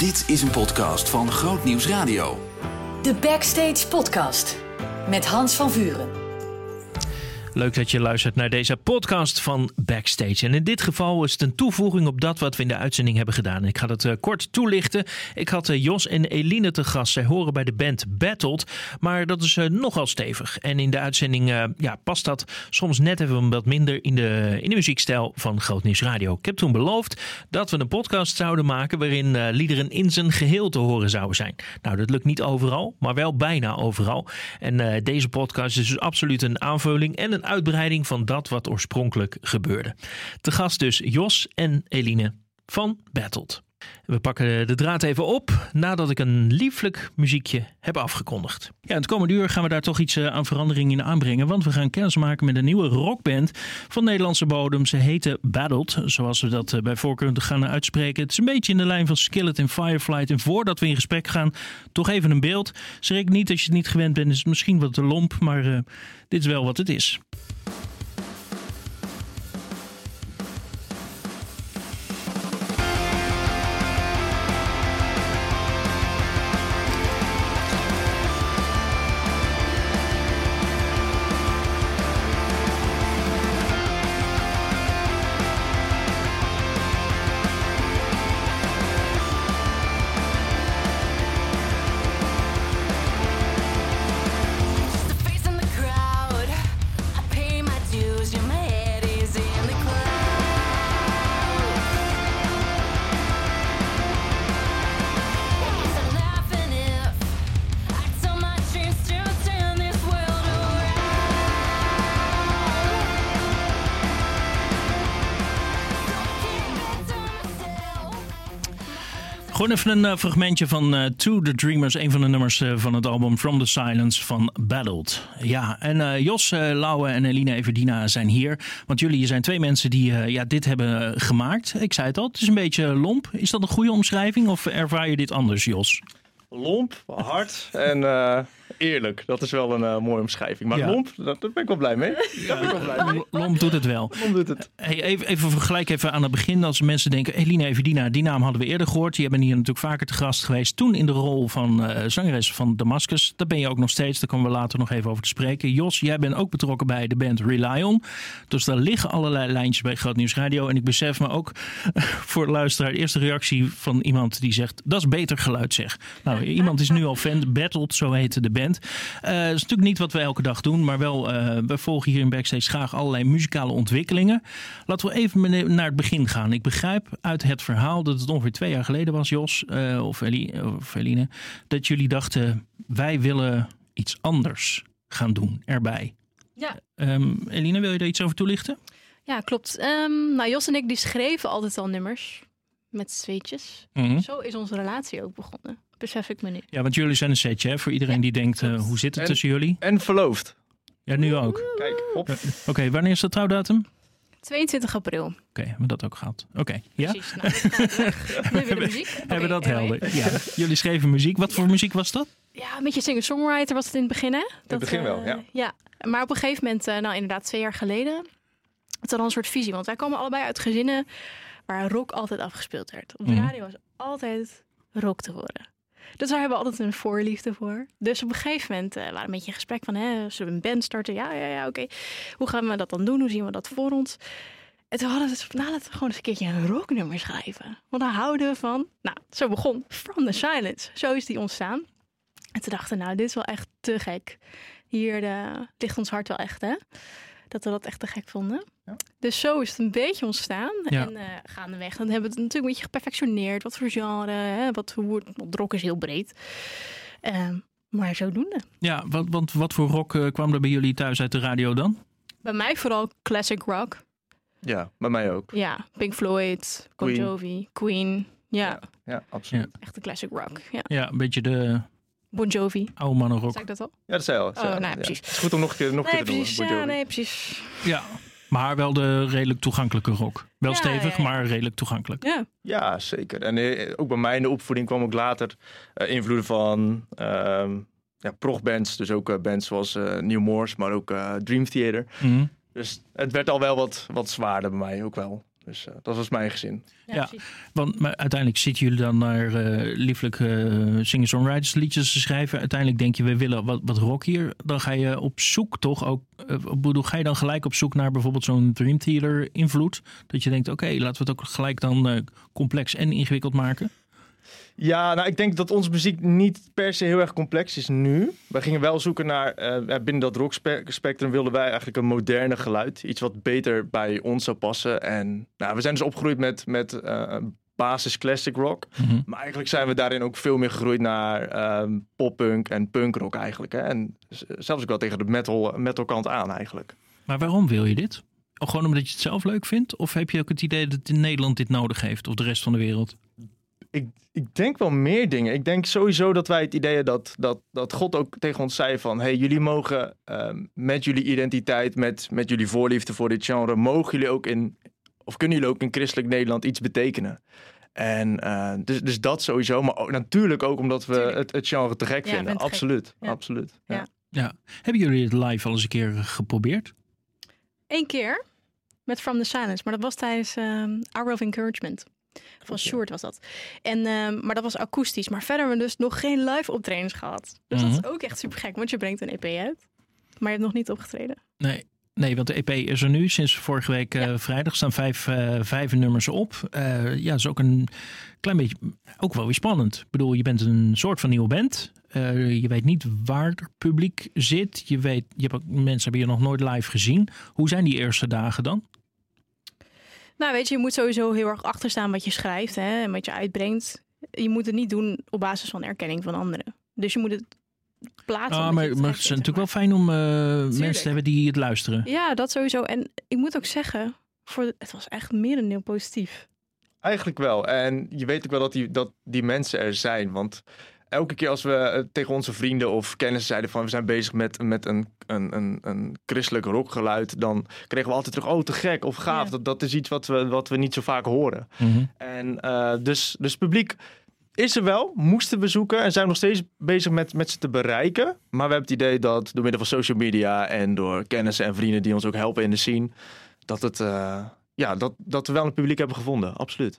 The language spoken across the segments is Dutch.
Dit is een podcast van Groot Nieuws Radio. De Backstage Podcast met Hans van Vuren. Leuk dat je luistert naar deze podcast van Backstage. En in dit geval is het een toevoeging op dat wat we in de uitzending hebben gedaan. Ik ga het uh, kort toelichten. Ik had uh, Jos en Eline te gast. Zij horen bij de band Battled. Maar dat is uh, nogal stevig. En in de uitzending ja, past dat soms net even wat minder in de, in de muziekstijl van Groot Nieuws Radio. Ik heb toen beloofd dat we een podcast zouden maken waarin liederen in zijn geheel te horen zouden zijn. Nou, dat lukt niet overal, maar wel bijna overal. En deze podcast is dus absoluut een aanvulling en een een uitbreiding van dat wat oorspronkelijk gebeurde. Te gast dus Jos en Eline van Battled. We pakken de draad even op nadat ik een lieflijk muziekje heb afgekondigd. Ja, het komende uur gaan we daar toch iets eh, aan verandering in aanbrengen. Want we gaan kennis maken met een nieuwe rockband van Nederlandse bodem. Ze heten Battled, zoals we dat eh, bij voorkeur gaan uitspreken. Het is een beetje in de lijn van Skillet en Fireflight. En voordat we in gesprek gaan, toch even een beeld. Schrik niet als je het niet gewend bent, is het misschien wat te lomp. Maar uh, dit is wel wat het is. Gewoon even een uh, fragmentje van uh, To The Dreamers, een van de nummers uh, van het album From The Silence van Battled. Ja, en Jos, Lauwe en Eline Everdina zijn hier. Want jullie zijn twee mensen die ja, dit hebben gemaakt. Ik zei het al, het is een beetje lomp. Is dat een goede omschrijving of ervaar je dit anders, Jos? Lomp, hard en eerlijk. Dat is wel een uh, mooie omschrijving. Maar ja. lomp, daar ben ik wel blij mee. Ja, ben blij mee. Lomp doet het wel. Lomp doet het. Hey, even, even vergelijk even aan het begin. Als mensen denken, Elina Evedina, die naam hadden we eerder gehoord. Die hebben hier natuurlijk vaker te gast geweest. Toen in de rol van uh, zangeres van Damascus. Daar ben je ook nog steeds. Daar komen we later nog even over te spreken. Jos, jij bent ook betrokken bij de band Rely On. Dus daar liggen allerlei lijntjes bij Groot Nieuws Radio. En ik besef me ook voor de luisteraar, de eerste reactie van iemand die zegt, dat is beter geluid zeg. Nou, iemand is nu al fan. Battled, zo heette de band. Uh, dat is natuurlijk niet wat we elke dag doen, maar wel, uh, we volgen hier in Backstage graag allerlei muzikale ontwikkelingen. Laten we even naar het begin gaan. Ik begrijp uit het verhaal dat het ongeveer twee jaar geleden was, Jos uh, of, Eline, of Eline, dat jullie dachten, wij willen iets anders gaan doen erbij. Ja. Um, Eline, wil je daar iets over toelichten? Ja, klopt. Um, nou, Jos en ik die schreven altijd al nummers met zweetjes. Mm -hmm. Zo is onze relatie ook begonnen besef ik me nu. Ja, want jullie zijn een setje, hè? Voor iedereen die denkt, uh, hoe zit het tussen jullie? En verloofd. Ja, nu ook. Kijk, op. Uh, Oké, okay, wanneer is de trouwdatum? 22 april. Oké, okay, hebben we dat ook gehad. Oké, okay, ja? Precies, nou, muziek. hebben dat helder. Ja, jullie schreven muziek. Wat voor muziek was dat? Ja, een beetje singer-songwriter was het in het begin, hè? Dat, in het begin wel, ja. Uh, ja. Maar op een gegeven moment, uh, nou inderdaad twee jaar geleden, het was een soort visie. Want wij komen allebei uit gezinnen waar rock altijd afgespeeld werd. Op de Mhm. radio was altijd rock te horen. Dus daar hebben we altijd een voorliefde voor. Dus op een gegeven moment waren we een beetje in gesprek van... Hè, we een band starten? Ja, ja, ja, oké. Hoe gaan we dat dan doen? Hoe zien we dat voor ons? En toen hadden we het nou, laten we gewoon eens een keertje een rocknummer schrijven. Want daar houden we van. Nou, zo begon From the Silence. Zo is die ontstaan. En toen dachten we, nou, dit is wel echt te gek. Hier de, ligt ons hart wel echt, hè? Dat we dat echt te gek vonden. Ja. Dus zo is het een beetje ontstaan. Ja. En uh, gaandeweg, dan hebben we het natuurlijk een beetje geperfectioneerd. Wat voor genre, hè? Wat, hoe, want rock is heel breed. Ehm, maar zodoende. Ja, want, want wat voor rock uh, kwam er bij jullie thuis uit de radio dan? Bij mij vooral classic rock. Ja, bij mij ook. Ja, Pink Floyd, Bon Queen. Jovi, Queen. Ja, Ja, ja absoluut. Ja. echt een classic rock. Ja. Ja, een beetje de Bon Jovi. oude mannenrock. Zei ik dat al? dat zei je al. dat zei Oh, nou, Ja. precies. Het is goed om nog een keer, nog Nee, keer te doen. precies. Bon Ja, nee, precies. Ja, maar wel de redelijk toegankelijke rock. Wel Ja, stevig, ja, ja. maar redelijk toegankelijk. Ja, Ja, zeker. En eh, ook bij mij in de opvoeding kwam ook later eh, invloeden van ehm ja, progbands. Dus ook eh, bands zoals eh New Morse, maar ook eh, Dream Theater. Mhm. Dus het werd al wel wat, wat zwaarder bij mij ook wel. Dus eh, dat was mijn gezin. Ja. precies. Want maar uiteindelijk zitten jullie dan naar eh lieflijke eh, singer-songwriters liedjes te schrijven. Uiteindelijk denk je, we willen wat, wat rock hier. Dan ga je op zoek toch ook. bedoel, ga je dan gelijk op zoek naar bijvoorbeeld zo'n Dream Theater invloed? Dat je denkt, oké, laten we het ook gelijk dan eh, complex en ingewikkeld maken. Ja, nou, ik denk dat onze muziek niet per se heel erg complex is nu. We gingen wel zoeken naar, eh, binnen dat rockspectrum wilden wij eigenlijk een moderne geluid. Iets wat beter bij ons zou passen. En nou, we zijn dus opgegroeid met, met eh, basis classic rock. Mhm. Maar eigenlijk zijn we daarin ook veel meer gegroeid naar ehm poppunk en punkrock eigenlijk. Hè? En zelfs ook wel tegen de metal, metal kant aan eigenlijk. Maar waarom wil je dit? Gewoon omdat je het zelf leuk vindt? Of heb je ook het idee dat in Nederland dit nodig heeft? Of de rest van de wereld? Ik, ik denk wel meer dingen. Ik denk sowieso dat wij het idee hebben dat, dat, dat God ook tegen ons zei van... hey, jullie mogen ehm, met jullie identiteit, met, met jullie voorliefde voor dit genre... mogen jullie ook in, of kunnen jullie ook in christelijk Nederland iets betekenen. En eh, dus, dus dat sowieso. Maar ook, natuurlijk ook omdat we het, het genre te gek Ja, vinden. gek. Absoluut, Ja. absoluut. Ja. Ja. Ja. Hebben jullie het live al eens een keer geprobeerd? Eén keer met From the Silence, maar dat was tijdens ehm Hour of Encouragement. Van. Short was dat. En, ehm, maar dat was akoestisch. Maar verder hebben we dus nog geen live optredens gehad. Dus dat Mhm. is ook echt super gek, want je brengt een EP uit. Maar je hebt nog niet opgetreden. Nee. Nee, want de EP is er nu sinds vorige week eh, Ja. vrijdag. staan vijf, eh, vijf nummers op. Eh, ja, dat is ook een klein beetje, ook wel weer spannend. Ik bedoel, je bent een soort van nieuwe band. Je weet niet waar het publiek zit. Je weet, je hebt ook, mensen hebben je nog nooit live gezien. Hoe zijn die eerste dagen dan? Nou, weet je, je moet sowieso heel erg achterstaan wat je schrijft hè, en wat je uitbrengt. Je moet het niet doen op basis van erkenning van anderen. Dus je moet het plaatsen. Ah, maar, het maar het is natuurlijk wel fijn om eh, mensen te hebben die het luisteren. Ja, dat sowieso. En ik moet ook zeggen, voor de- het was echt merendeel positief. Eigenlijk wel. En je weet ook wel dat die, dat die mensen er zijn. Want elke keer als we eh, tegen onze vrienden of kennissen zeiden van we zijn bezig met, met een, een, een, een christelijk rockgeluid, dan kregen we altijd terug, oh te gek of gaaf. Ja. Dat, dat is iets wat we, wat we niet zo vaak horen. Mhm. En eh, dus, dus publiek is er wel, moesten we zoeken en zijn nog steeds bezig met, met ze te bereiken. Maar we hebben het idee dat door middel van social media en door kennissen en vrienden die ons ook helpen in de scene, dat, het, eh, ja, dat, dat we wel een publiek hebben gevonden. Absoluut.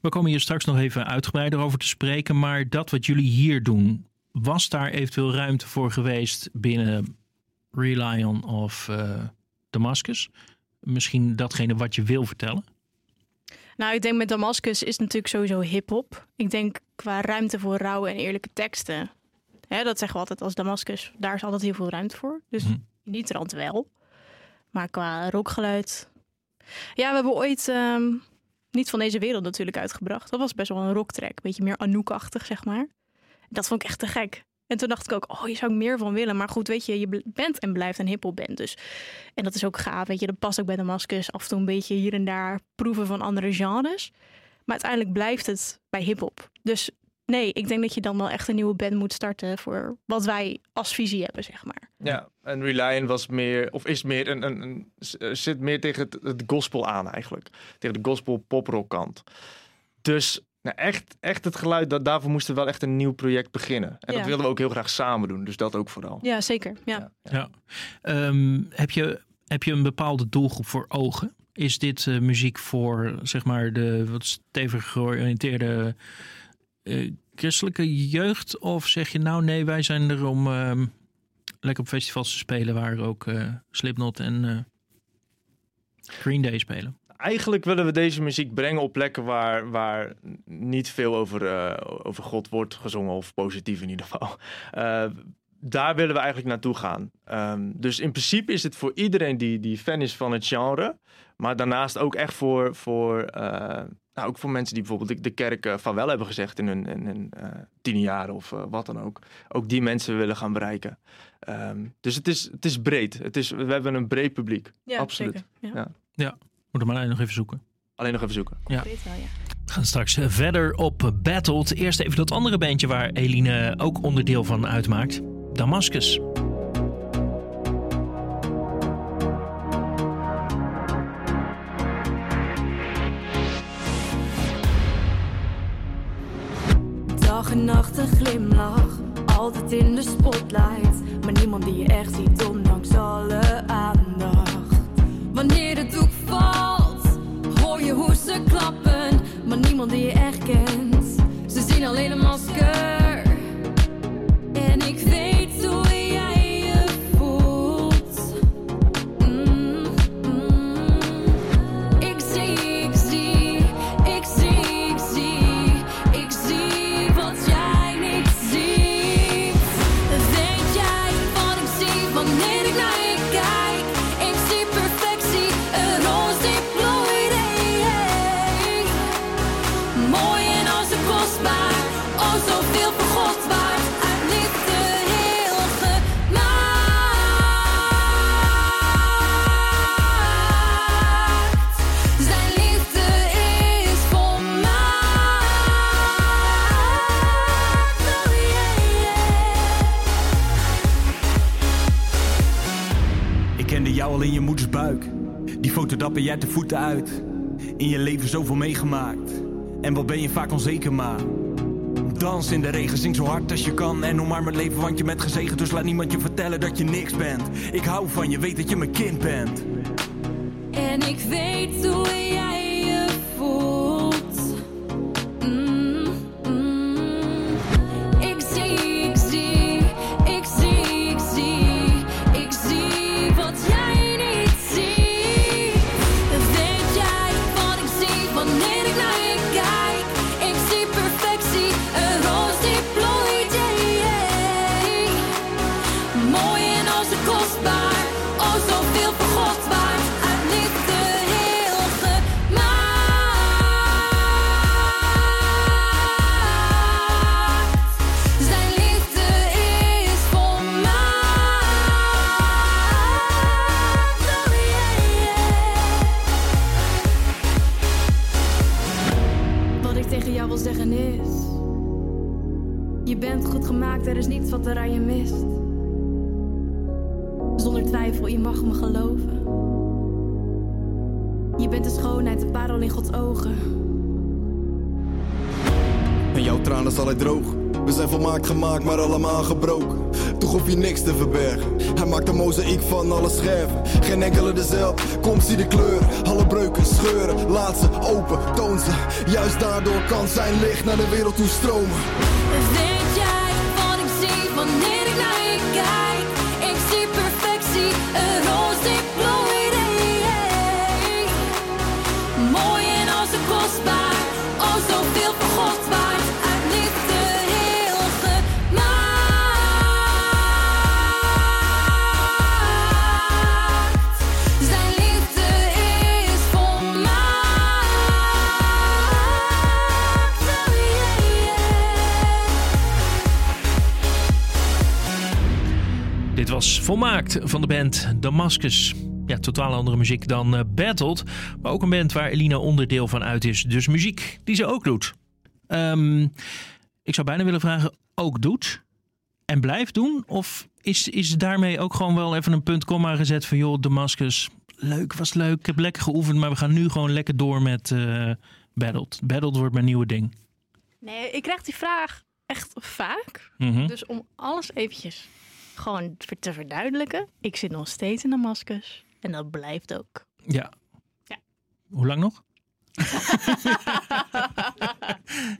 We komen hier straks nog even uitgebreider over te spreken. Maar dat wat jullie hier doen, was daar eventueel ruimte voor geweest binnen Relion of eh, Damascus? Misschien datgene wat je wil vertellen? Nou, ik denk met Damascus is natuurlijk sowieso hip-hop. Ik denk qua ruimte voor rauwe en eerlijke teksten. Hè, dat zeggen we altijd als Damascus. Daar is altijd heel veel ruimte voor. Dus Mhm. in die trant wel. Maar qua rockgeluid. Ja, we hebben ooit ehm, niet van deze wereld natuurlijk uitgebracht. Dat was best wel een rocktrack. Beetje meer Anouk-achtig, zeg maar. Dat vond ik echt te gek. En toen dacht ik ook, oh, hier zou ik meer van willen. Maar goed, weet je, je bent en blijft een hiphop band. Dus. En dat is ook gaaf, weet je. Dat past ook bij Damascus. Af en toe een beetje hier en daar proeven van andere genres. Maar uiteindelijk blijft het bij hiphop. Dus nee, ik denk dat je dan wel echt een nieuwe band moet starten... voor wat wij als visie hebben, zeg maar. Ja, en Reliant was meer, of is meer, een, een, eh, zit meer tegen het, het gospel aan eigenlijk. Tegen de gospel poprock kant. Dus nou, echt, echt het geluid, dat, daarvoor moesten we wel echt een nieuw project beginnen. En Ja. dat wilden we ook heel graag samen doen, dus dat ook vooral. Ja, zeker. Ja. Ja. Ehm, heb, je, heb je een bepaalde doelgroep voor ogen? Is dit eh, muziek voor zeg maar de wat stevig georiënteerde eh, christelijke jeugd? Of zeg je nou nee, wij zijn er om ehm, lekker op festivals te spelen waar ook eh, Slipknot en eh, Green Day spelen? Eigenlijk willen we deze muziek brengen op plekken waar, waar niet veel over, over God wordt gezongen, of positief in ieder geval. Daar willen we eigenlijk naartoe gaan. Ehm, dus in principe is het voor iedereen die, die fan is van het genre. Maar daarnaast ook echt voor, voor, nou, ook voor mensen die bijvoorbeeld de, kerk eh, van wel hebben gezegd in hun, in hun eh, tien jaar of eh, wat dan ook. Ook die mensen willen gaan bereiken. Ehm, dus het is, het is breed. Het is, we hebben een breed publiek. Ja, Absoluut. zeker. Ja. Ja. Moet er maar nog even zoeken. Alleen nog even zoeken. Ja. We gaan straks verder op Battled. Eerst even dat andere bandje waar Eline ook onderdeel van uitmaakt. Damascus. En nacht een glimlach, altijd in de spotlight. Maar niemand die je echt ziet, ondanks alle aandacht. Wanneer de doek valt, hoor je ze klappen, maar niemand die je echt kent. Ze zien alleen een Ben jij te voeten uit. In je leven zoveel meegemaakt. En wat ben je vaak onzeker maar. Dans in de regen, zing zo hard als je kan. En omarm het leven, want je bent gezegend. Dus laat niemand je vertellen dat je niks bent. Ik hou van je, weet dat je mijn kind bent. En ik weet hoe jij je voelt. Gemaakt, maar allemaal gebroken. Toch hoef je niks te verbergen. Hij maakt een mozaïek van alle scherven. Geen enkele dezelfde. Kom, zie de kleuren. Alle breuken, scheuren. Laat ze open, toon ze. Juist daardoor kan zijn licht naar de wereld toe stromen. Weet jij wat ik zie wanneer ik naar je kijk? Ik zie perfectie, een roos die bloeit. Mooi en als een kostbaar, oh zoveel voor was volmaakt van de band Damascus. Ja, totaal andere muziek dan eh, Battled. Maar ook een band waar Elina onderdeel van uit is. Dus muziek die ze ook doet. Ehm, ik zou bijna willen vragen, ook doet en blijft doen? Of is, is daarmee ook gewoon wel even een punt komma gezet van... joh, Damascus, leuk, was leuk, ik heb lekker geoefend... maar we gaan nu gewoon lekker door met eh Battled. Battled wordt mijn nieuwe ding. Nee, ik krijg die vraag echt vaak. Mhm. Dus om alles eventjes gewoon te verduidelijken. Ik zit nog steeds in Damascus. En dat blijft ook. Ja. Ja. Hoe lang nog?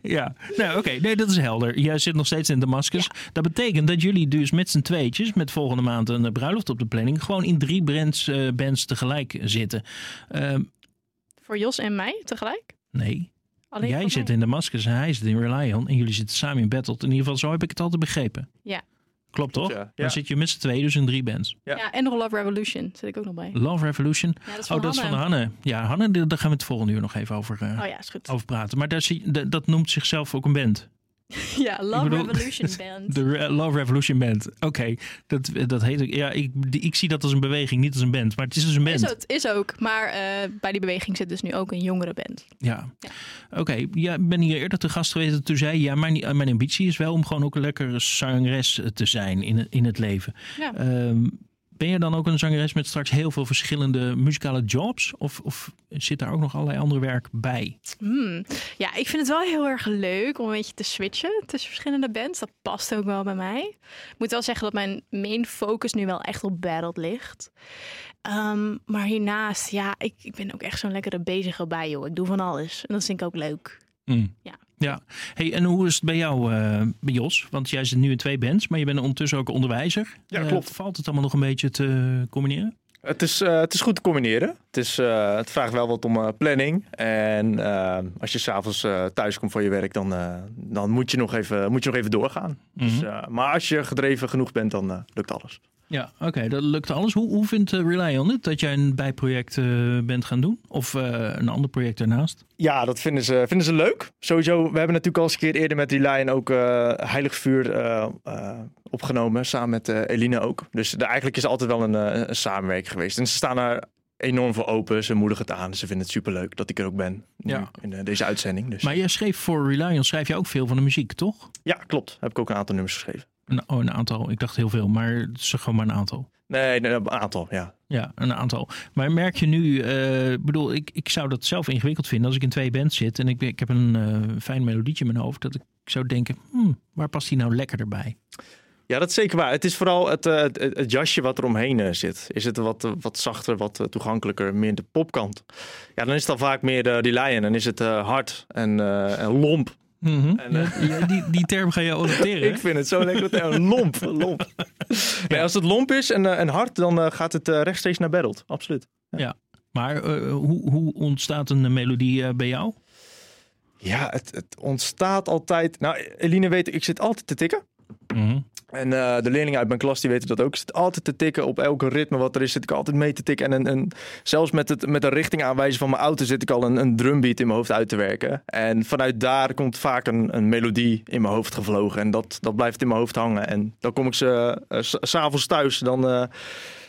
ja, nou oké, nee, dat is helder. Jij zit nog steeds in Damascus. Dat betekent dat jullie dus met z'n tweetjes, met volgende maand een bruiloft op de planning, gewoon in drie bands, eh, bands tegelijk zitten. Ehm, Voor Jos en mij tegelijk? nee, Alleen jij zit mij? in Damascus en hij zit in Relion en jullie zitten samen in Battled. In ieder geval, zo heb ik het altijd begrepen. Ja. Klopt toch? Ja. Dan zit je met z'n tweeën dus in drie bands. Ja. Ja. en nog Love Revolution zit ik ook nog bij. Love Revolution. Ja, dat is oh, van dat is van Hanne. Ja, Hanne, daar gaan we het volgende uur nog even over, eh, Oh ja, is goed. over praten. Maar daar zie, dat noemt zichzelf ook een band. Ja, Love bedoel- Revolution Band. De Re- Love Revolution Band. Oké, dat, dat heet ook. Ja, ik, die- ik zie dat als een beweging, niet als een band. Maar het is dus een band. Is het is ook, maar eh, bij die beweging zit dus nu ook een jongere band. Ja. Oké, ja, ik ben hier eerder te gast geweest. en Toen zei ja, mijn, mijn ambitie is wel om gewoon ook een lekkere zangeres te zijn in, in het leven. Ja. Ehm, Ben je dan ook een zangeres met straks heel veel verschillende muzikale jobs? Of, of zit daar ook nog allerlei andere werk bij? Hmm. Ja, ik vind het wel heel erg leuk om een beetje te switchen tussen verschillende bands. Dat past ook wel bij mij. Ik moet wel zeggen dat mijn main focus nu wel echt op Battled ligt. Ehm, maar hiernaast, ja, ik, ik ben ook echt zo'n lekkere bezige bij, joh. Ik doe van alles. En dat vind ik ook leuk. Mm. Ja. Ja. Hey, en hoe is het bij jou, eh, bij Jos? Want jij zit nu in twee bands, maar je bent ondertussen ook onderwijzer. Ja, Eh, klopt. valt het allemaal nog een beetje te combineren? Het is, eh, het is goed te combineren. Het, is, het vraagt wel wat om planning. En als je s'avonds thuis komt van je werk, dan, dan moet, je nog even, moet je nog even doorgaan. Dus, Mhm. maar als je gedreven genoeg bent, dan lukt alles. Ja, oké, dat lukt alles. Hoe, hoe vindt eh, Rely On het dat jij een bijproject eh, bent gaan doen? Of eh, een ander project ernaast? Ja, dat vinden ze, vinden ze leuk. Sowieso, we hebben natuurlijk al eens een keer eerder met Lion ook eh, Heilig Vuur opgenomen. Samen met Eline ook. Dus de, eigenlijk is het altijd wel een, een samenwerking geweest. En ze staan daar enorm voor open. Ze moedigen het aan. Ze vinden het superleuk dat ik er ook ben. Nu, Ja. In deze uitzending. Dus. Maar jij schreef voor Rely On, schrijf je ook veel van de muziek, toch? Ja, klopt. Heb ik ook een aantal nummers geschreven. Een, oh, een aantal. Ik dacht heel veel, maar is gewoon maar een aantal. Nee, nee, een aantal, ja. Ja, een aantal. Maar merk je nu, ik bedoel, ik, ik zou dat zelf ingewikkeld vinden als ik in twee bands zit en ik, ik heb een eh, fijn melodietje in mijn hoofd, dat ik zou denken, hmm, waar past die nou lekker erbij? Ja, dat is zeker waar. Het is vooral het, eh, het, het jasje wat er omheen zit. Is het wat, wat zachter, wat toegankelijker, meer de popkant. Ja, dan is het dan vaak meer de, die lion. Dan is het hard en, en lomp. Mhm. En, eh, Ja, die, die term ga je adopteren. Ik vind het zo lekker. eh, lomp, lomp. Nee, als het lomp is en, eh, en hard, dan eh, gaat het rechtstreeks naar Battled. Absoluut. Maar eh, hoe, hoe ontstaat een melodie bij jou? Ja, het, het ontstaat altijd... Nou, Eline weet, ik zit altijd te tikken. Mhm. En eh, de leerlingen uit mijn klas die weten dat ook. Ik zit altijd te tikken op elke ritme wat er is. Zit ik altijd mee te tikken. En, zelfs met, het, met de richting aanwijzen van mijn auto zit ik al een, een drumbeat in mijn hoofd uit te werken. En vanuit daar komt vaak een, een melodie in mijn hoofd gevlogen. En dat, dat blijft in mijn hoofd hangen. En dan kom ik ze eh, s- s'avonds thuis. Dan eh,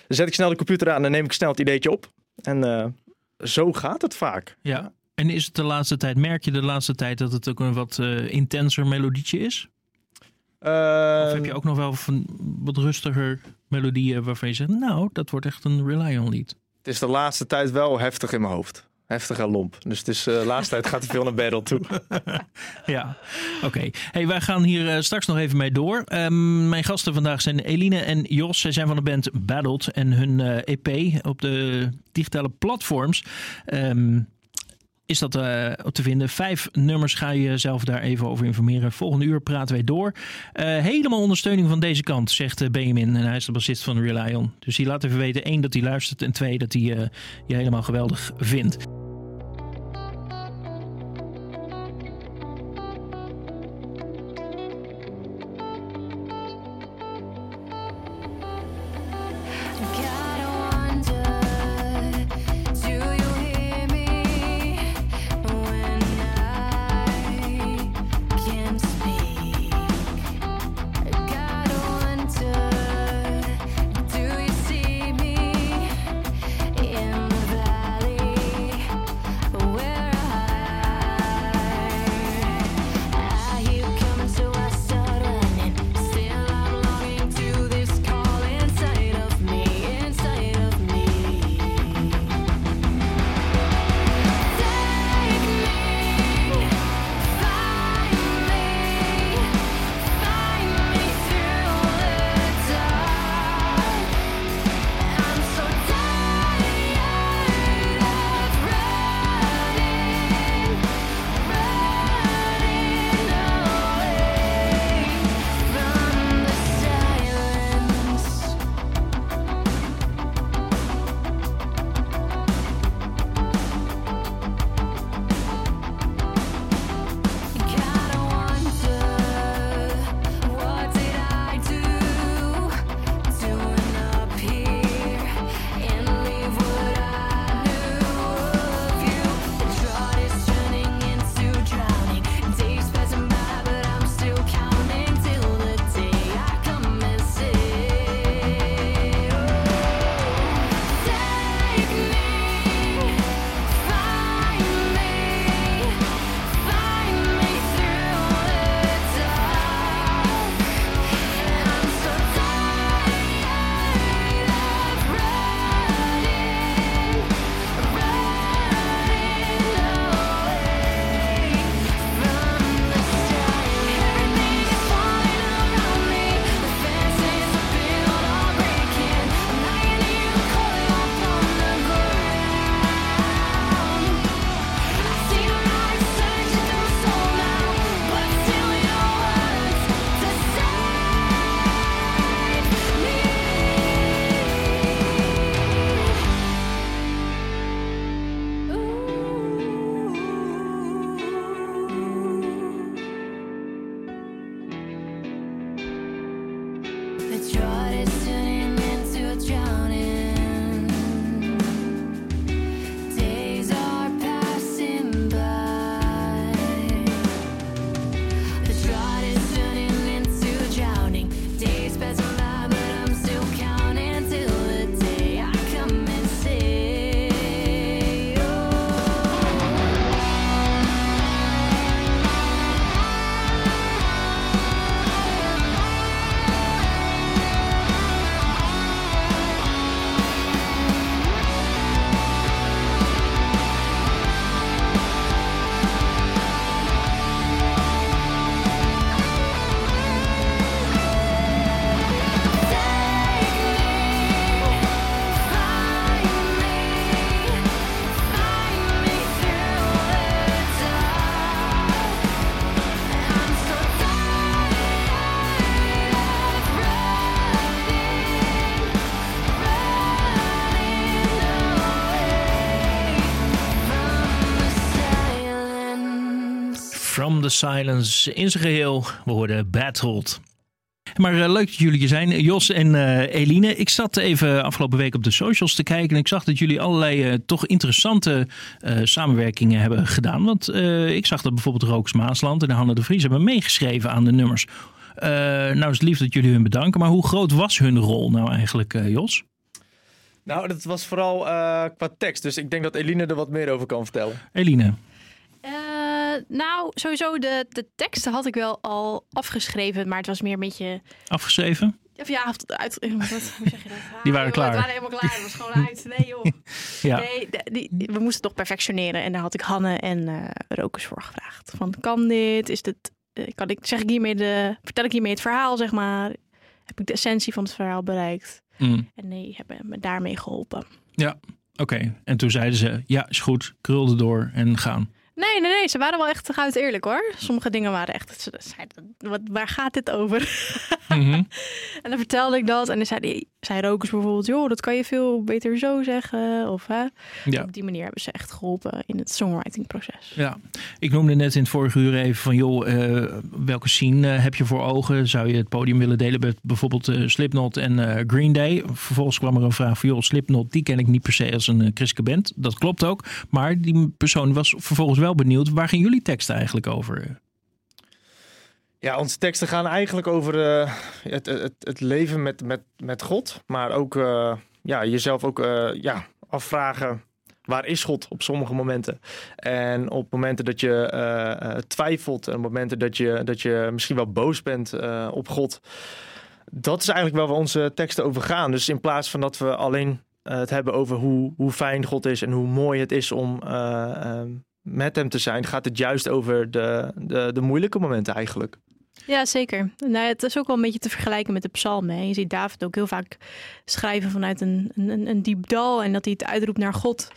zet ik snel de computer aan en neem ik snel het ideetje op. En zo gaat het vaak. Ja. En is het de laatste tijd, merk je de laatste tijd dat het ook een wat intenser melodietje is? Eh, Of heb je ook nog wel van wat rustiger melodieën waarvan je zegt, nou, dat wordt echt een Rely On lied? Het is de laatste tijd wel heftig in mijn hoofd. Heftig en lomp. Dus het is, eh, de laatste tijd gaat er veel naar battle toe. Ja, oké. Hey, wij gaan hier eh, straks nog even mee door. Ehm, mijn gasten vandaag zijn Eline en Jos. Zij zijn van de band Battled en hun eh, EP op de digitale platforms. ehm, is dat eh, te vinden. Vijf nummers ga je zelf daar even over informeren. Volgende uur praten wij door. Eh, helemaal ondersteuning van deze kant, zegt eh, Benjamin. En hij is de bassist van Rely On. Dus die laat even weten, één, dat hij luistert. En twee, dat hij je helemaal geweldig vindt. Silence in zijn geheel. We hoorden Battled. Maar eh, leuk dat jullie er zijn, Jos en eh, Eline. Ik zat even afgelopen week op de socials te kijken en ik zag dat jullie allerlei eh, toch interessante samenwerkingen hebben gedaan. Want ik zag dat bijvoorbeeld Rooks Maasland en Hanne de Vries hebben meegeschreven aan de nummers. Nou is het lief dat jullie hun bedanken, maar hoe groot was hun rol nou eigenlijk, Jos? Nou, dat was vooral qua tekst. Dus ik denk dat Eline er wat meer over kan vertellen. Eline. Nou, sowieso de, de teksten had ik wel al afgeschreven, maar het was meer een beetje... Afgeschreven? Of ja, uit, hoe zeg je dat? Ah, Die waren joh, klaar. Het waren helemaal klaar. Het was gewoon uit. Nee joh. Ja. Nee, de- die, die- we moesten het toch perfectioneren. En daar had ik Hanne en eh Rokers voor gevraagd. Van, kan dit? Is dit eh, kan ik, zeg ik hiermee de, vertel ik hiermee het verhaal, zeg maar? Heb ik de essentie van het verhaal bereikt? Mm. En nee, hebben me daarmee geholpen. Ja, oké. En toen zeiden ze, ja, is goed, krulde door en gaan. Nee, nee, nee. Ze waren wel echt goud eerlijk hoor. Sommige dingen waren echt... Ze zeiden, wat, waar gaat dit over? Mhm. En dan vertelde ik dat. En dan zei, die, zei Rokers bijvoorbeeld... joh, dat kan je veel beter zo zeggen. Of hè. Ja. Op die manier hebben ze echt geholpen in het songwriting-proces. Ja, ik noemde net in het vorige uur even van, joh, eh, welke scene eh, heb je voor ogen? Zou je het podium willen delen met bijvoorbeeld eh, Slipknot en Green Day? Vervolgens kwam er een vraag van, joh, Slipknot, die ken ik niet per se als een christelijke band. Dat klopt ook. Maar die persoon was vervolgens wel benieuwd, waar gaan jullie teksten eigenlijk over? Ja, onze teksten gaan eigenlijk over eh, het, het, het leven met, met, met God. Maar ook eh, ja, jezelf ook eh, ja, afvragen, waar is God op sommige momenten? En op momenten dat je twijfelt en op momenten dat je, dat je misschien wel boos bent op God. Dat is eigenlijk waar onze teksten over gaan. Dus in plaats van dat we alleen het hebben over hoe, hoe fijn God is en hoe mooi het is om met hem te zijn, gaat het juist over de, de, de moeilijke momenten eigenlijk. Ja, zeker. Nou, het is ook wel een beetje te vergelijken met de psalmen. Je ziet David ook heel vaak schrijven vanuit een, een, een diep dal en dat hij het uitroept naar God.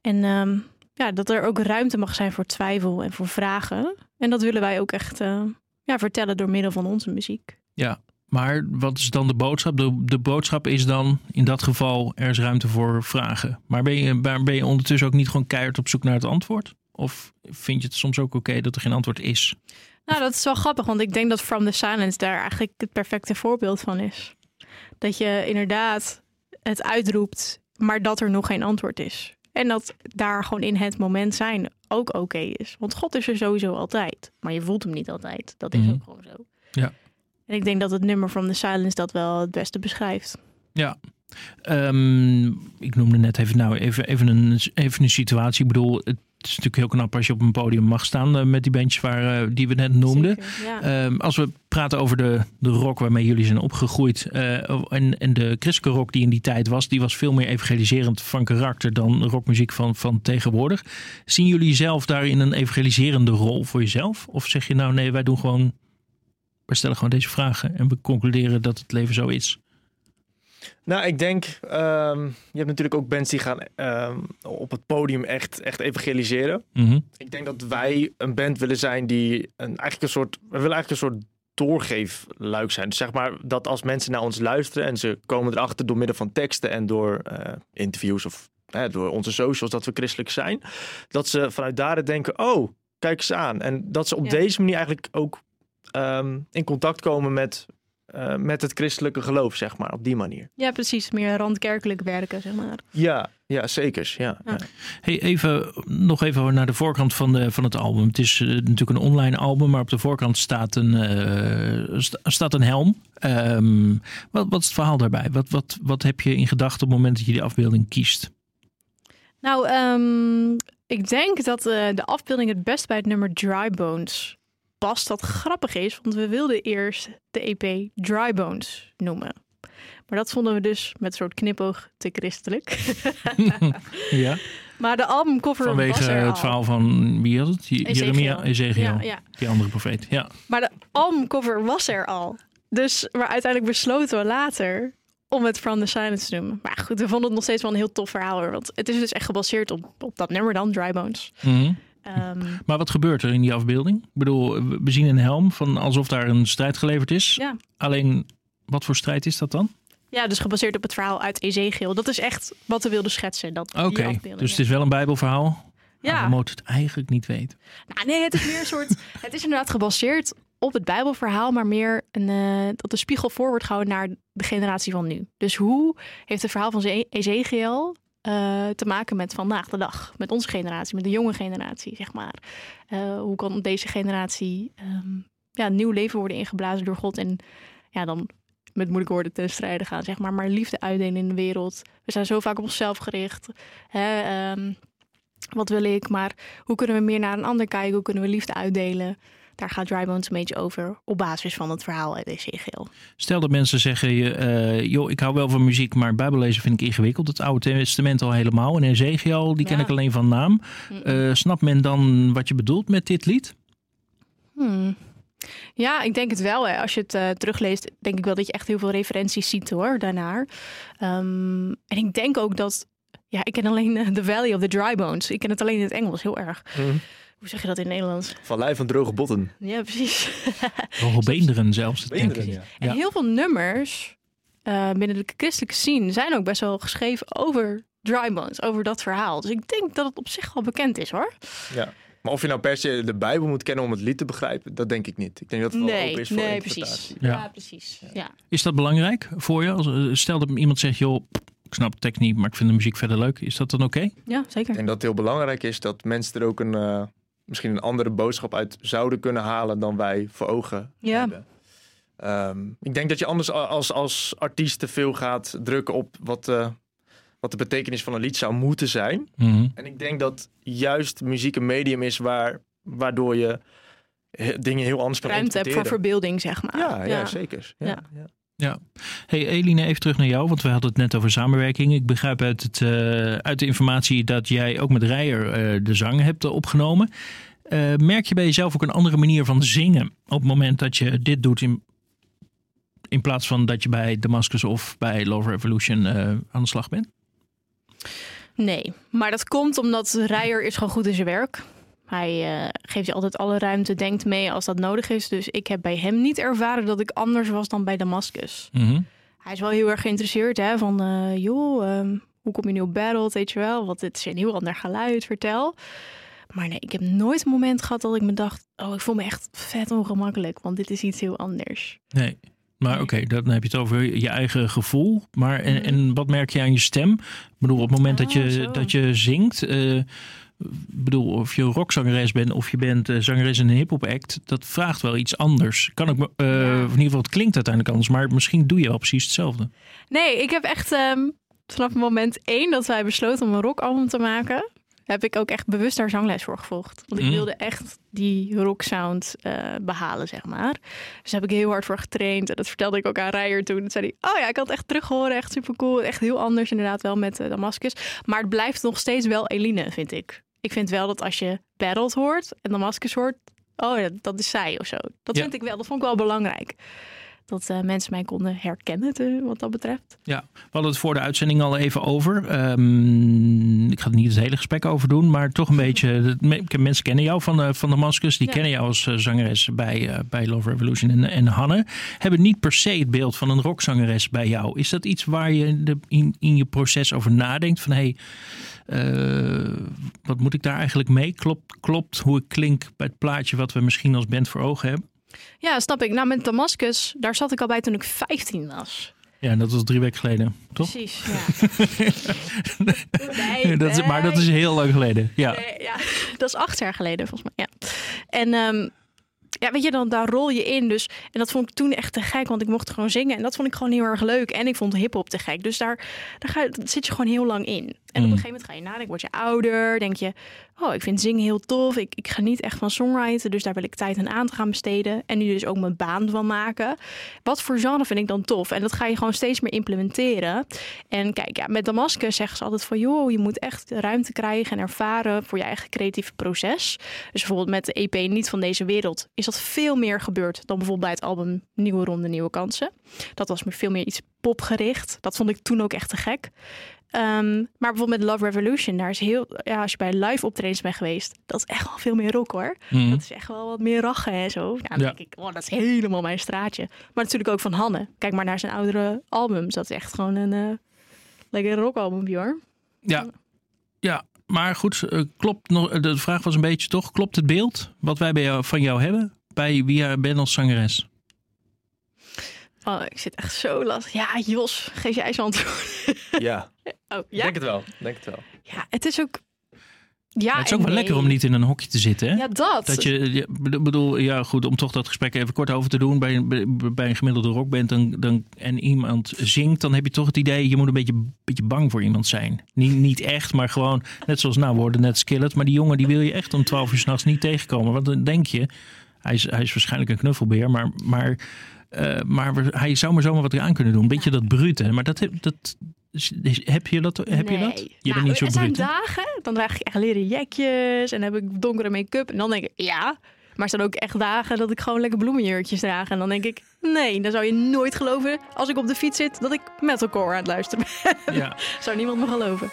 En ehm, ja, dat er ook ruimte mag zijn voor twijfel en voor vragen. En dat willen wij ook echt eh, ja, vertellen door middel van onze muziek. Ja, maar wat is dan de boodschap? De, de boodschap is dan in dat geval, er is ruimte voor vragen. Maar ben je, ben je ondertussen ook niet gewoon keihard op zoek naar het antwoord? Of vind je het soms ook oké dat er geen antwoord is? Nou, dat is wel grappig, want ik denk dat From the Silence daar eigenlijk het perfecte voorbeeld van is. Dat je inderdaad het uitroept, maar dat er nog geen antwoord is. En dat daar gewoon in het moment zijn ook oké is. Want God is er sowieso altijd, maar je voelt hem niet altijd. Dat is Mhm. ook gewoon zo. Ja. En ik denk dat het nummer From the Silence dat wel het beste beschrijft. Ja. Ehm, ik noemde net even, nou, even, even, een, even een situatie. Ik bedoel, het is natuurlijk heel knap als je op een podium mag staan eh, met die bandjes waar, eh, die we net noemden. Zeker, ja. Ehm, als we praten over de, de rock waarmee jullie zijn opgegroeid. eh, en, en de christelijke rock die in die tijd was, die was veel meer evangeliserend van karakter dan rockmuziek van, van tegenwoordig. Zien jullie zelf daarin een evangeliserende rol voor jezelf? Of zeg je nou nee, wij doen gewoon. We stellen gewoon deze vragen en we concluderen dat het leven zo is. Nou, ik denk, ehm, je hebt natuurlijk ook bands die gaan ehm, op het podium echt, echt evangeliseren. Mhm. Ik denk dat wij een band willen zijn die een, eigenlijk een soort, we willen eigenlijk een soort doorgeefluik zijn. Dus zeg maar dat als mensen naar ons luisteren en ze komen erachter door middel van teksten en door eh, interviews of door onze socials dat we christelijk zijn, dat ze vanuit daar denken, oh, kijk eens aan. En dat ze op Ja. deze manier eigenlijk ook ehm, in contact komen met, eh, met het christelijke geloof, zeg maar, op die manier. ja, precies. Meer randkerkelijk werken, zeg maar. Ja, ja zeker. Ja. Ja. Hey, even, nog even naar de voorkant van, de, van het album. Het is eh, natuurlijk een online album, maar op de voorkant staat een, eh, sta- staat een helm. Ehm, wat, wat is het verhaal daarbij? Wat, wat, wat heb je in gedachten op het moment dat je die afbeelding kiest? Nou, ehm, ik denk dat eh, de afbeelding het best bij het nummer Dry Bones past. Dat grappig is, want we wilden eerst de EP Dry Bones noemen. Maar dat vonden we dus met een soort knipoog te christelijk. ja. maar de albumcover Vanwege was er het al. verhaal van, wie had het? Jeremia, Ezekiel, Ja, ja. die andere profeet. Ja. Maar de albumcover was er al. Dus, maar uiteindelijk besloten we later om het From the Silence te noemen. Maar goed, we vonden het nog steeds wel een heel tof verhaal. Want het is dus echt gebaseerd op, op dat nummer dan, Dry Bones. Mhm. Ehm, Maar wat gebeurt er in die afbeelding? Ik bedoel, we- zien een helm van alsof daar een strijd geleverd is. Ja. Alleen, wat voor strijd is dat dan? ja, dus gebaseerd op het verhaal uit Ezekiel. Dat is echt wat we wilden schetsen. Oké, dus het is wel een bijbelverhaal. Ja. we moeten het eigenlijk niet weten. Nou, nee, het is meer een soort. Het is inderdaad gebaseerd op het Bijbelverhaal, maar meer een, eh, dat de spiegel voor wordt gehouden naar de generatie van nu. Dus hoe heeft het verhaal van Ze- Ezekiel eh, te maken met vandaag de dag, met onze generatie, met de jonge generatie, zeg maar? Eh, hoe kan deze generatie ehm, ja, nieuw leven worden ingeblazen door God en ja, dan met moeilijke woorden ten strijde gaan, zeg maar, maar liefde uitdelen in de wereld. We zijn zo vaak op onszelf gericht. Hè, ehm, wat wil ik, maar hoe kunnen we meer naar een ander kijken? Hoe kunnen we liefde uitdelen? Daar gaat Dry Bones een beetje over op basis van het verhaal uit Ezekiel. Stel dat mensen zeggen, eh, joh, ik hou wel van muziek, maar Bijbellezen vind ik ingewikkeld. Het Oude Testament al helemaal. En Ezekiel, die ken Ja. ik alleen van naam. Eh snapt men dan wat je bedoelt met dit lied? Hmm. Ja, ik denk het wel. Hè. Als je het eh, terugleest, denk ik wel dat je echt heel veel referenties ziet hoor, daarnaar. Ehm, en ik denk ook dat, ja, ik ken alleen The Valley of the Dry Bones. Ik ken het alleen in het Engels, heel erg. Mhm. Hoe zeg je dat in Nederlands? Vallei van droge botten. Ja, precies. Hoge beenderen zelfs, denk Beenderen, ik. ja. En Ja. heel veel nummers eh, binnen de christelijke scene zijn ook best wel geschreven over Dry Bones, over dat verhaal. Dus ik denk dat het op zich wel bekend is hoor. Ja. Maar of je nou per se de Bijbel moet kennen om het lied te begrijpen, dat denk ik niet. Ik denk dat het wel Nee, open is voor nee, interpretatie. precies. Ja. Ja, precies. Ja. Is dat belangrijk voor je? Als, eh, Stel dat iemand zegt, joh, ik snap de tekst niet, maar ik vind de muziek verder leuk. Is dat dan oké? ja, zeker. Ik denk dat het heel belangrijk is dat mensen er ook een, eh, misschien een andere boodschap uit zouden kunnen halen dan wij voor ogen Ja. hebben. Ehm, ik denk dat je anders als, als artiest te veel gaat drukken op wat, eh, wat de betekenis van een lied zou moeten zijn. Mhm. En ik denk dat juist muziek een medium is waar, waardoor je he- dingen heel anders kan Ruimte hebt voor verbeelding, zeg maar. Ja, ja, zeker. Ja, Ja. Ja. Hey Eline, even terug naar jou, want we hadden het net over samenwerking. Ik begrijp uit, het, eh, uit de informatie dat jij ook met Rijer eh, de zang hebt eh, opgenomen. Merk je bij jezelf ook een andere manier van zingen op het moment dat je dit doet in, in plaats van dat je bij Damascus of bij Love Revolution aan de slag bent? Nee, maar dat komt omdat Rijer is gewoon goed in zijn werk. Hij eh, geeft je altijd alle ruimte, denkt mee als dat nodig is. Dus ik heb bij hem niet ervaren dat ik anders was dan bij Damascus. Mhm. Hij is wel heel erg geïnteresseerd, hè, van eh, joh, ehm, hoe kom je nu op battle, weet je wel? Want dit is een heel ander geluid, vertel. Maar nee, ik heb nooit een moment gehad dat ik me dacht, oh, ik voel me echt vet ongemakkelijk, want dit is iets heel anders. Nee. Maar oké, dan heb je het over je eigen gevoel. Maar en, Mhm. en wat merk je aan je stem? Ik bedoel, op het moment dat, je, zo. dat je zingt. eh, bedoel, of je rockzangeres bent of je bent eh, zangeres in een hip-hop act. Dat vraagt wel iets anders. Kan ik me, eh, Ja. in ieder geval, het klinkt uiteindelijk anders. Maar misschien doe je wel precies hetzelfde. Nee, ik heb echt ehm, vanaf moment één dat wij besloten om een rockalbum te maken, heb ik ook echt bewust daar zangles voor gevolgd. Want ik Mm. wilde echt die rocksound eh behalen, zeg maar. Dus daar heb ik heel hard voor getraind. En dat vertelde ik ook aan Rijer toen. Toen zei hij, oh ja, ik had het echt terug horen. Echt super cool. Echt heel anders inderdaad wel met eh, Damascus. Maar het blijft nog steeds wel Eline, vind ik. Ik vind wel dat als je Battled hoort en Damascus hoort, oh ja, dat is zij of zo. Dat Ja. vind ik wel, dat vond ik wel belangrijk. Dat eh, mensen mij konden herkennen, te- wat dat betreft. Ja, we hadden het voor de uitzending al even over. Ehm, ik ga er niet het hele gesprek over doen, maar toch een beetje. me- Mensen kennen jou van, eh, van Damascus. Die Ja. kennen jou als eh, zangeres bij, bij Love Revolution en, en Hanne. Hebben niet per se het beeld van een rockzangeres bij jou. Is dat iets waar je in, de, in, in je proces over nadenkt? Van hé, hey, wat moet ik daar eigenlijk mee? Klopt, klopt hoe ik klink bij het plaatje wat we misschien als band voor ogen hebben? Ja, snap ik. Nou, met Damascus, daar zat ik al bij toen ik 15 was. Ja, dat was drie weken geleden, toch? Precies, ja. nee, dat is, maar dat is heel lang geleden. Ja. Nee, ja, dat is acht jaar geleden volgens mij. Ja. En ehm, ja, weet je, dan daar rol je in. Dus, en dat vond ik toen echt te gek, want ik mocht gewoon zingen. En dat vond ik gewoon heel erg leuk. En ik vond hip-hop te gek. Dus daar, daar ga, dat zit je gewoon heel lang in. En op Mm. een gegeven moment ga je nadenken, word je ouder. Denk je, oh, ik vind zingen heel tof. Ik, ik geniet echt van songwriten. Dus daar wil ik tijd aan aan te gaan besteden. En nu dus ook mijn baan van maken. Wat voor genre vind ik dan tof? En dat ga je gewoon steeds meer implementeren. En kijk, ja, met Damascus zeggen ze altijd van... joh, je moet echt ruimte krijgen en ervaren voor je eigen creatieve proces. Dus bijvoorbeeld met de EP Niet van Deze Wereld... is dat veel meer gebeurd dan bijvoorbeeld bij het album Nieuwe Ronde, Nieuwe Kansen. Dat was meer veel meer iets popgericht. Dat vond ik toen ook echt te gek. Ehm, maar bijvoorbeeld met Love Revolution, daar is heel... Ja, als je bij live optredens bent geweest... dat is echt wel veel meer rock, hoor. Mhm. Dat is echt wel wat meer rachen en zo. Ja, dan Ja. denk ik, oh, dat is helemaal mijn straatje. Maar natuurlijk ook van Hanne. Kijk maar naar zijn oudere albums. Dat is echt gewoon een eh lekker rockalbum, hoor. Ja. Ja, maar goed, eh, klopt nog, de vraag was een beetje toch, klopt het beeld wat wij bij jou, van jou hebben bij wie jij bent als zangeres? Oh, ik zit echt zo lastig. Ja, Jos, geef jij eens antwoord. Ja, Oh, ik ja? denk het wel. Denk het wel. Ja, het is ook... Ja, het is ook wel lekker om niet in een hokje te zitten, hè? Ja, dat. Dat je, ja, bedoel, ja goed, om toch dat gesprek even kort over te doen. Bij, een- bij, bij een gemiddelde rockband dan, dan, en iemand zingt, dan heb je toch het idee, je moet een beetje, beetje bang voor iemand zijn. Niet, niet echt, maar gewoon, net zoals, nou, we hoorden net Skillet, maar die jongen die wil je echt om 12 uur s'nachts niet tegenkomen. Want dan denk je, hij is, hij is waarschijnlijk een knuffelbeer, maar, maar, eh, maar we- hij zou maar zomaar wat aan kunnen doen. Een beetje dat brute, maar dat, heb- dat, heb je dat? Heb je dat? Nee. Je Nou, bent niet zo Er zijn dagen, dan draag ik echt leren jekjes en heb ik donkere make-up. En dan denk ik, ja. Maar er zijn ook echt dagen dat ik gewoon lekker bloemenjurkjes draag. En dan denk ik, nee, dan zou je nooit geloven als ik op de fiets zit dat ik metalcore aan het luisteren ben. Ja. zou niemand me geloven.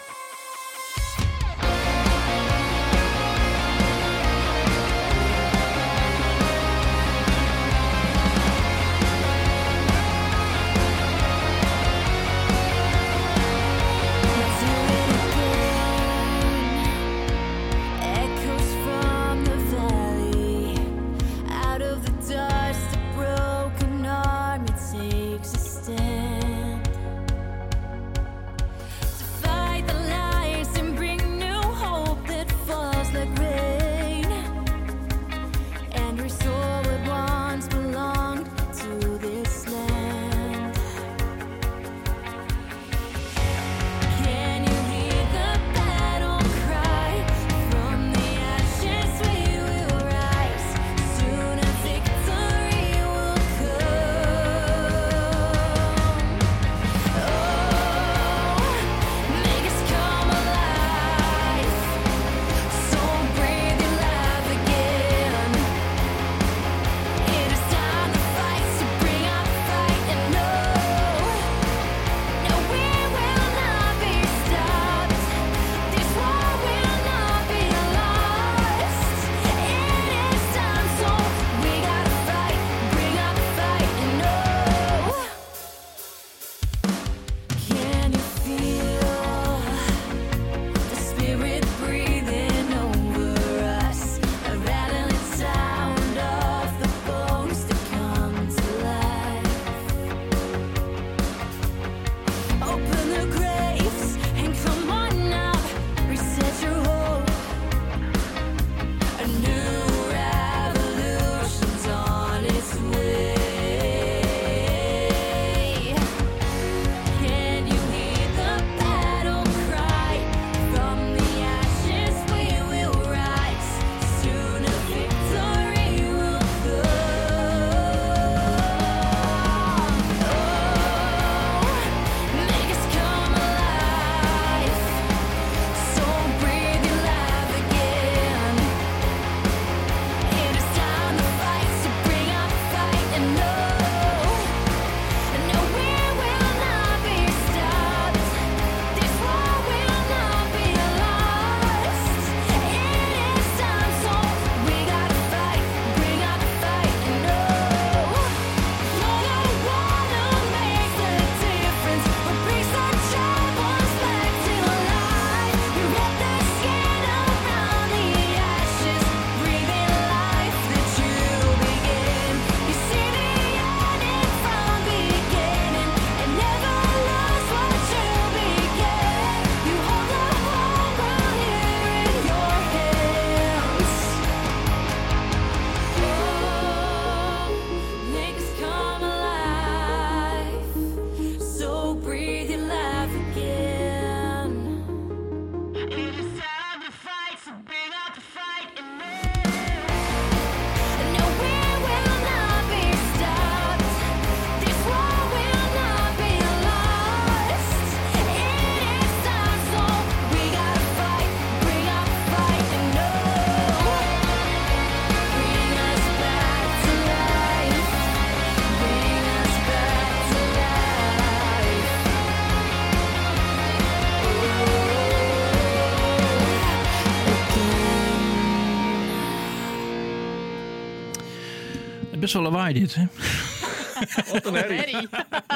Best wel lawaai dit, hè? Wat een herrie. Harry.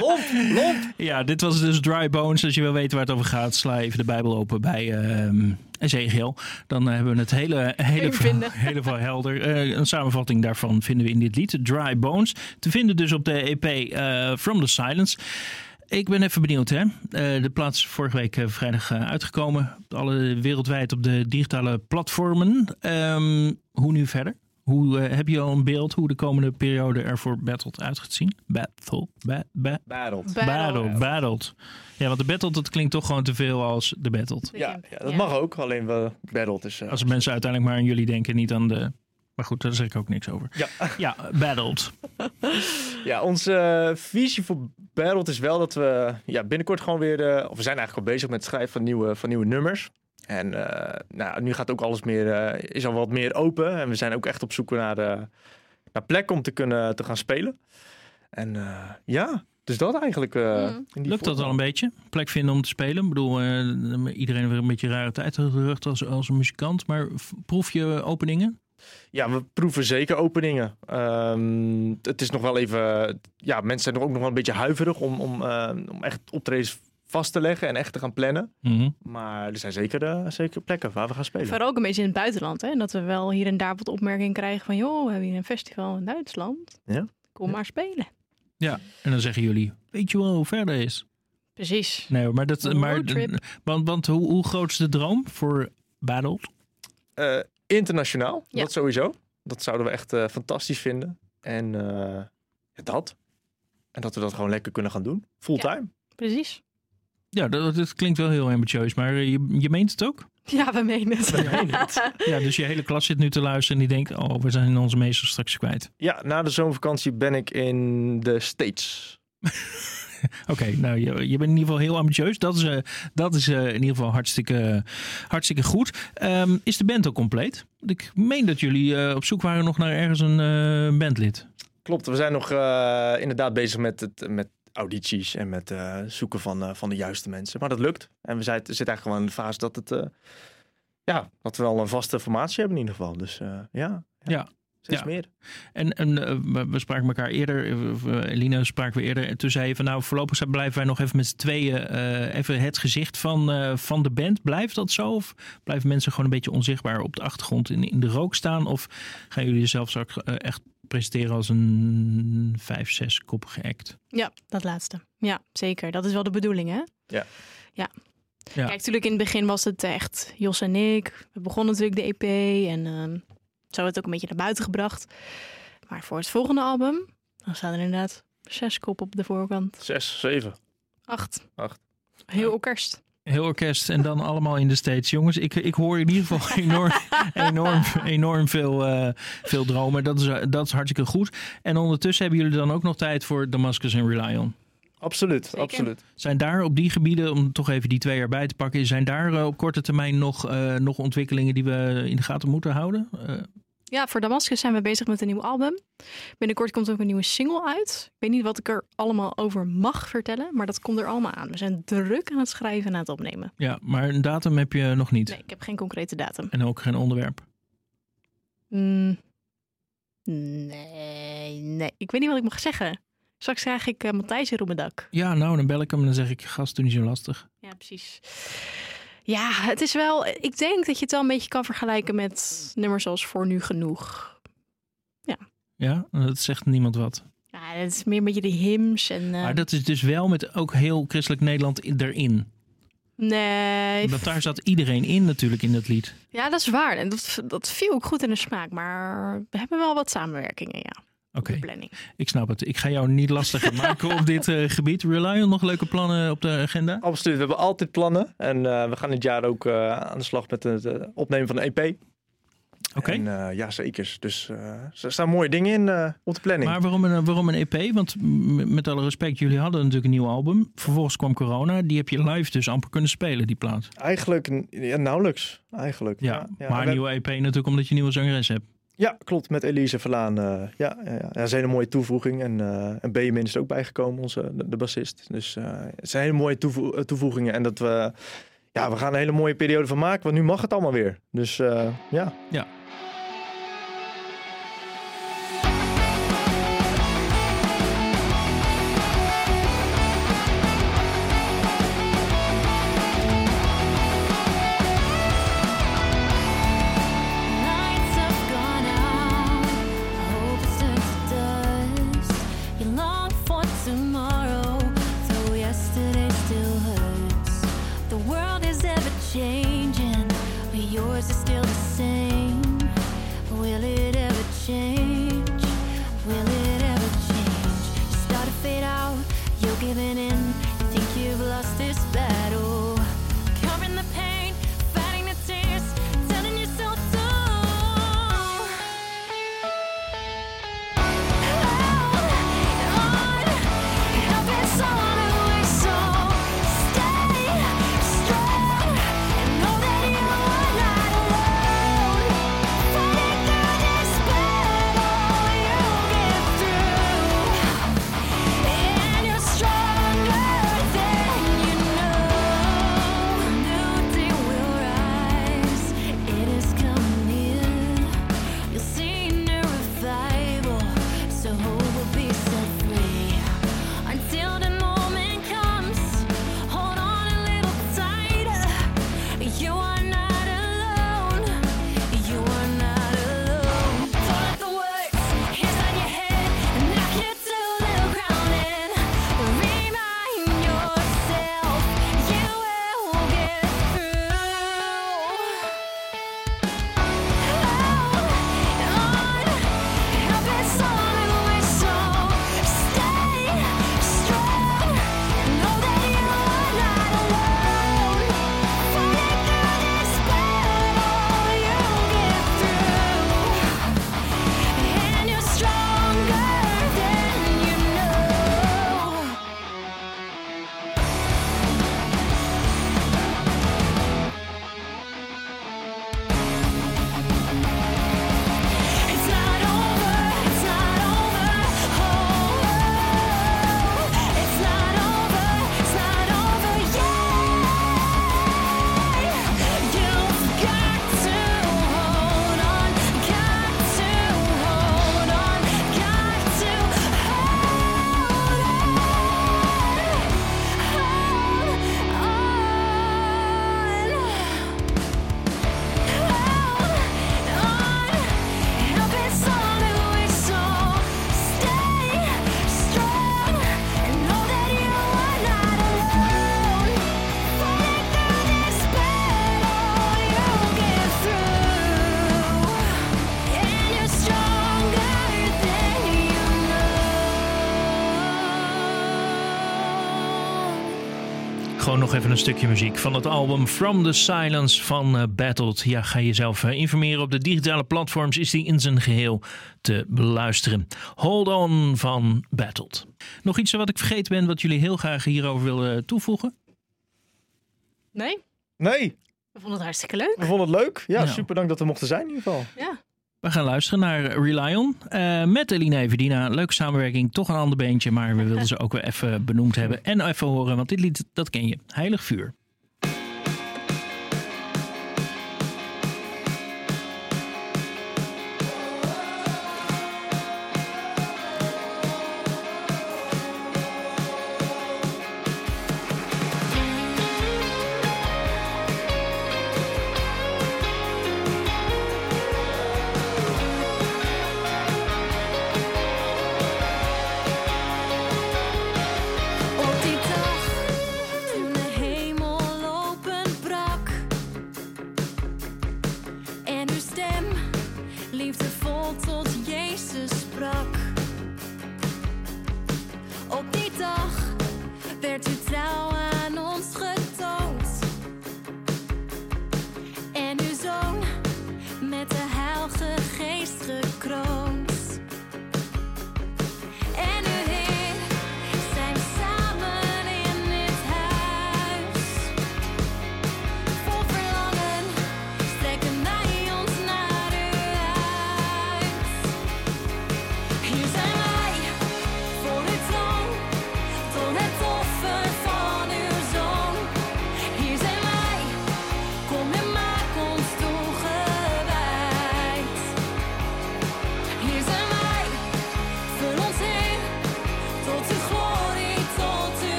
Lomp, lomp. Ja, dit was dus Dry Bones. Als je wil weten waar het over gaat, sla even de Bijbel open bij ehm Ezekiel. Dan eh, hebben we het hele, hele, verhaal, hele verhaal helder. Eh, een samenvatting daarvan vinden we in dit lied, Dry Bones. Te vinden dus op de EP eh, From the Silence. Ik ben even benieuwd, hè? Eh, de plaats is vorige week vrijdag eh, uitgekomen. Alle wereldwijd op de digitale platformen. Ehm, hoe nu verder? Hoe, eh, heb je al een beeld hoe de komende periode er voor Battled uit gaat zien? Battle, ba, ba, Battled. Battled, battled. Ja, want de battled, dat klinkt toch gewoon te veel als de battled. Ja, ja, dat mag ook. Alleen we battled is... eh, Als mensen uiteindelijk maar aan jullie denken, niet aan de... Maar goed, daar zeg ik ook niks over. Ja. Ja, battled. Ja, onze eh, visie voor Battled is wel dat we ja, binnenkort gewoon weer... eh, of we zijn eigenlijk al bezig met het schrijven van nieuwe, van nieuwe nummers. En eh, nou, nu gaat ook alles meer, eh, is al wat meer open. En we zijn ook echt op zoek naar, eh naar plek om te kunnen te gaan spelen. En eh, ja, dus dat eigenlijk. eh, Mm. Lukt dat al een beetje? Plek vinden om te spelen? Ik bedoel, eh, iedereen weer een beetje rare tijd de rug als, als een muzikant. Maar proef je openingen? Ja, we proeven zeker openingen. Ehm, het is nog wel even... Ja, mensen zijn er ook nog wel een beetje huiverig om, om, eh, om echt optredens vast te leggen en echt te gaan plannen. Mhm. Maar er zijn zeker, eh, zeker plekken waar we gaan spelen. Vooral ook een beetje in het buitenland. Hè? En dat we wel hier en daar wat opmerkingen krijgen van... joh, we hebben hier een festival in Duitsland. Ja. Kom Ja. maar spelen. Ja, en dan zeggen jullie, weet je wel hoe ver dat is? Precies. Nee, maar, dat, maar want, want hoe, hoe groot is de droom voor Battled? Eh, internationaal, Ja. dat sowieso. Dat zouden we echt eh, fantastisch vinden. En eh, dat. En dat we dat gewoon lekker kunnen gaan doen. Fulltime. Precies. Ja, dat, dat klinkt wel heel ambitieus, maar eh, je, je meent het ook? Ja, we menen het. Ja, dus je hele klas zit nu te luisteren en die denkt, oh, we zijn onze meester straks kwijt. Ja, na de zomervakantie ben ik in de States. Oké, nou, je, je bent in ieder geval heel ambitieus. Dat is, eh, dat is eh, in ieder geval hartstikke, hartstikke goed. Ehm, is de band ook compleet? Want Ik meen dat jullie eh, op zoek waren nog naar ergens een eh, bandlid. Klopt, we zijn nog eh, inderdaad bezig met, het, met audities en met eh, zoeken van, eh, van de juiste mensen. Maar dat lukt. En we zijn, zitten eigenlijk gewoon in de fase dat, het, eh, ja, dat we wel een vaste formatie hebben in ieder geval. Dus eh, ja, Ja. steeds Ja. meer. En, en we- spraken elkaar eerder, Eline spraken we eerder. En toen zei je van nou voorlopig blijven wij nog even met z'n tweeën even het gezicht van, van de band. Blijft dat zo? Of blijven mensen gewoon een beetje onzichtbaar op de achtergrond in, in de rook staan? Of gaan jullie jezelf straks echt presenteren als een vijf, zes koppige act? Ja, dat laatste. Ja, zeker. Dat is wel de bedoeling, hè? Ja. Ja. Ja. Kijk, natuurlijk in het begin was het echt Jos en ik. We begonnen natuurlijk de EP en ehm, zo werd het ook een beetje naar buiten gebracht. Maar voor het volgende album, dan staan er inderdaad zes kop op de voorkant. Zes, zeven. Acht. Acht. Heel orkest. Heel orkest en dan allemaal in de States. Jongens, ik, ik hoor in ieder geval enorm, enorm, enorm veel, eh, veel dromen. Dat is, eh, dat is hartstikke goed. En ondertussen hebben jullie dan ook nog tijd voor Damascus en Rely On. Absoluut, Zeker. absoluut. Zijn daar op die gebieden, om toch even die twee jaar bij te pakken, zijn daar eh, op korte termijn nog, eh, nog ontwikkelingen die we in de gaten moeten houden? Eh, Ja, voor Damascus zijn we bezig met een nieuw album. Binnenkort komt ook een nieuwe single uit. Ik weet niet wat ik er allemaal over mag vertellen, maar dat komt er allemaal aan. We zijn druk aan het schrijven en aan het opnemen. ja, maar een datum heb je nog niet. Nee, ik heb geen concrete datum. En ook geen onderwerp. Mm, nee, nee. Ik weet niet wat ik mag zeggen. Straks krijg ik uh, Matthijs hier op mijn dak. Ja, nou, dan bel ik hem en dan zeg ik, gast, doe niet zo lastig. Ja, precies. Ja, het is wel... Ik denk dat je het wel een beetje kan vergelijken met nummers als Voor Nu Genoeg. Ja, dat zegt niemand wat. Ja, het is meer een beetje de hymns en... eh, Maar dat is dus wel met ook heel christelijk Nederland in- erin. Nee, Want daar zat iedereen in natuurlijk in dat lied. Ja, dat is waar. En dat, dat viel ook goed in de smaak. Maar we hebben wel wat samenwerkingen, ja. Oké, De planning. ik snap het. Ik ga jou niet lastiger maken op dit eh, gebied. Relion, nog leuke plannen op de agenda? Absoluut, we hebben altijd plannen. En eh, we gaan dit jaar ook eh, aan de slag met het eh, opnemen van een EP. Oké. En, eh, ja, zeker. Dus eh, er staan mooie dingen in eh, op de planning. Maar waarom een, waarom een EP? Want met alle respect, jullie hadden natuurlijk een nieuw album. Vervolgens kwam corona. Die heb je live dus amper kunnen spelen, die plaat. Eigenlijk ja, nauwelijks. Eigenlijk. Ja, ja, maar een nieuwe EP natuurlijk omdat je een nieuwe zangeres hebt. Ja, klopt. Met Elise Verlaan. eh, ja, ja, ja, dat is een hele mooie toevoeging. En, eh en Benjamin is er ook bijgekomen, onze, de, bassist. Dus eh, het zijn hele mooie toevo- toevoegingen. En dat we, ja, we gaan een hele mooie periode van maken. Want nu mag het allemaal weer. Dus eh, ja. Nog even een stukje muziek van het album From the Silence van eh, Battled. Ja, ga jezelf eh, informeren op de digitale platforms. Is die in zijn geheel te beluisteren. Hold On van Battled. Nog iets wat ik vergeten ben wat jullie heel graag hierover willen toevoegen? Nee, Nee, we vonden het hartstikke leuk. we vonden het leuk. Ja, Nou. super dank dat we mochten zijn in ieder geval. Ja. We gaan luisteren naar Rely On eh, met Eline Everdina. Leuke samenwerking, toch een ander beentje, maar we wilden ze ook weer even benoemd hebben. En even horen, want dit lied, dat ken je. Heilig Vuur.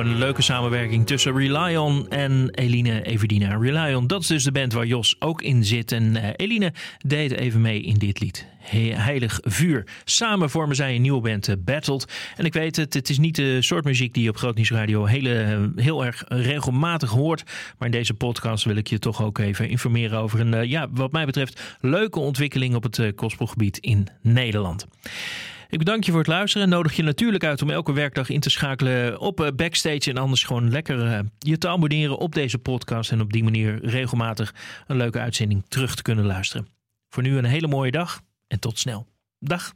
Een leuke samenwerking tussen Rely On en Eline Everdina. Rely On, dat is dus de band waar Jos ook in zit. En eh, Eline deed even mee in dit lied. He- Heilig Vuur. Samen vormen zij een nieuwe band, eh, Battled. En ik weet het, het is niet de soort muziek die je op Grootnieuws Radio hele, eh, heel erg regelmatig hoort. Maar in deze podcast wil ik je toch ook even informeren over een, ja, wat mij betreft, leuke ontwikkeling op het gospelgebied in Nederland. Ik bedank je voor het luisteren en nodig je natuurlijk uit om elke werkdag in te schakelen op eh, Backstage. En anders gewoon lekker eh, je te abonneren op deze podcast. En op die manier regelmatig een leuke uitzending terug te kunnen luisteren. Voor nu een hele mooie dag en tot snel. Dag.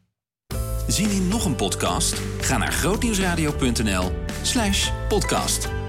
Zien in nog een podcast? Ga naar grootnieuwsradio.nl slash podcast.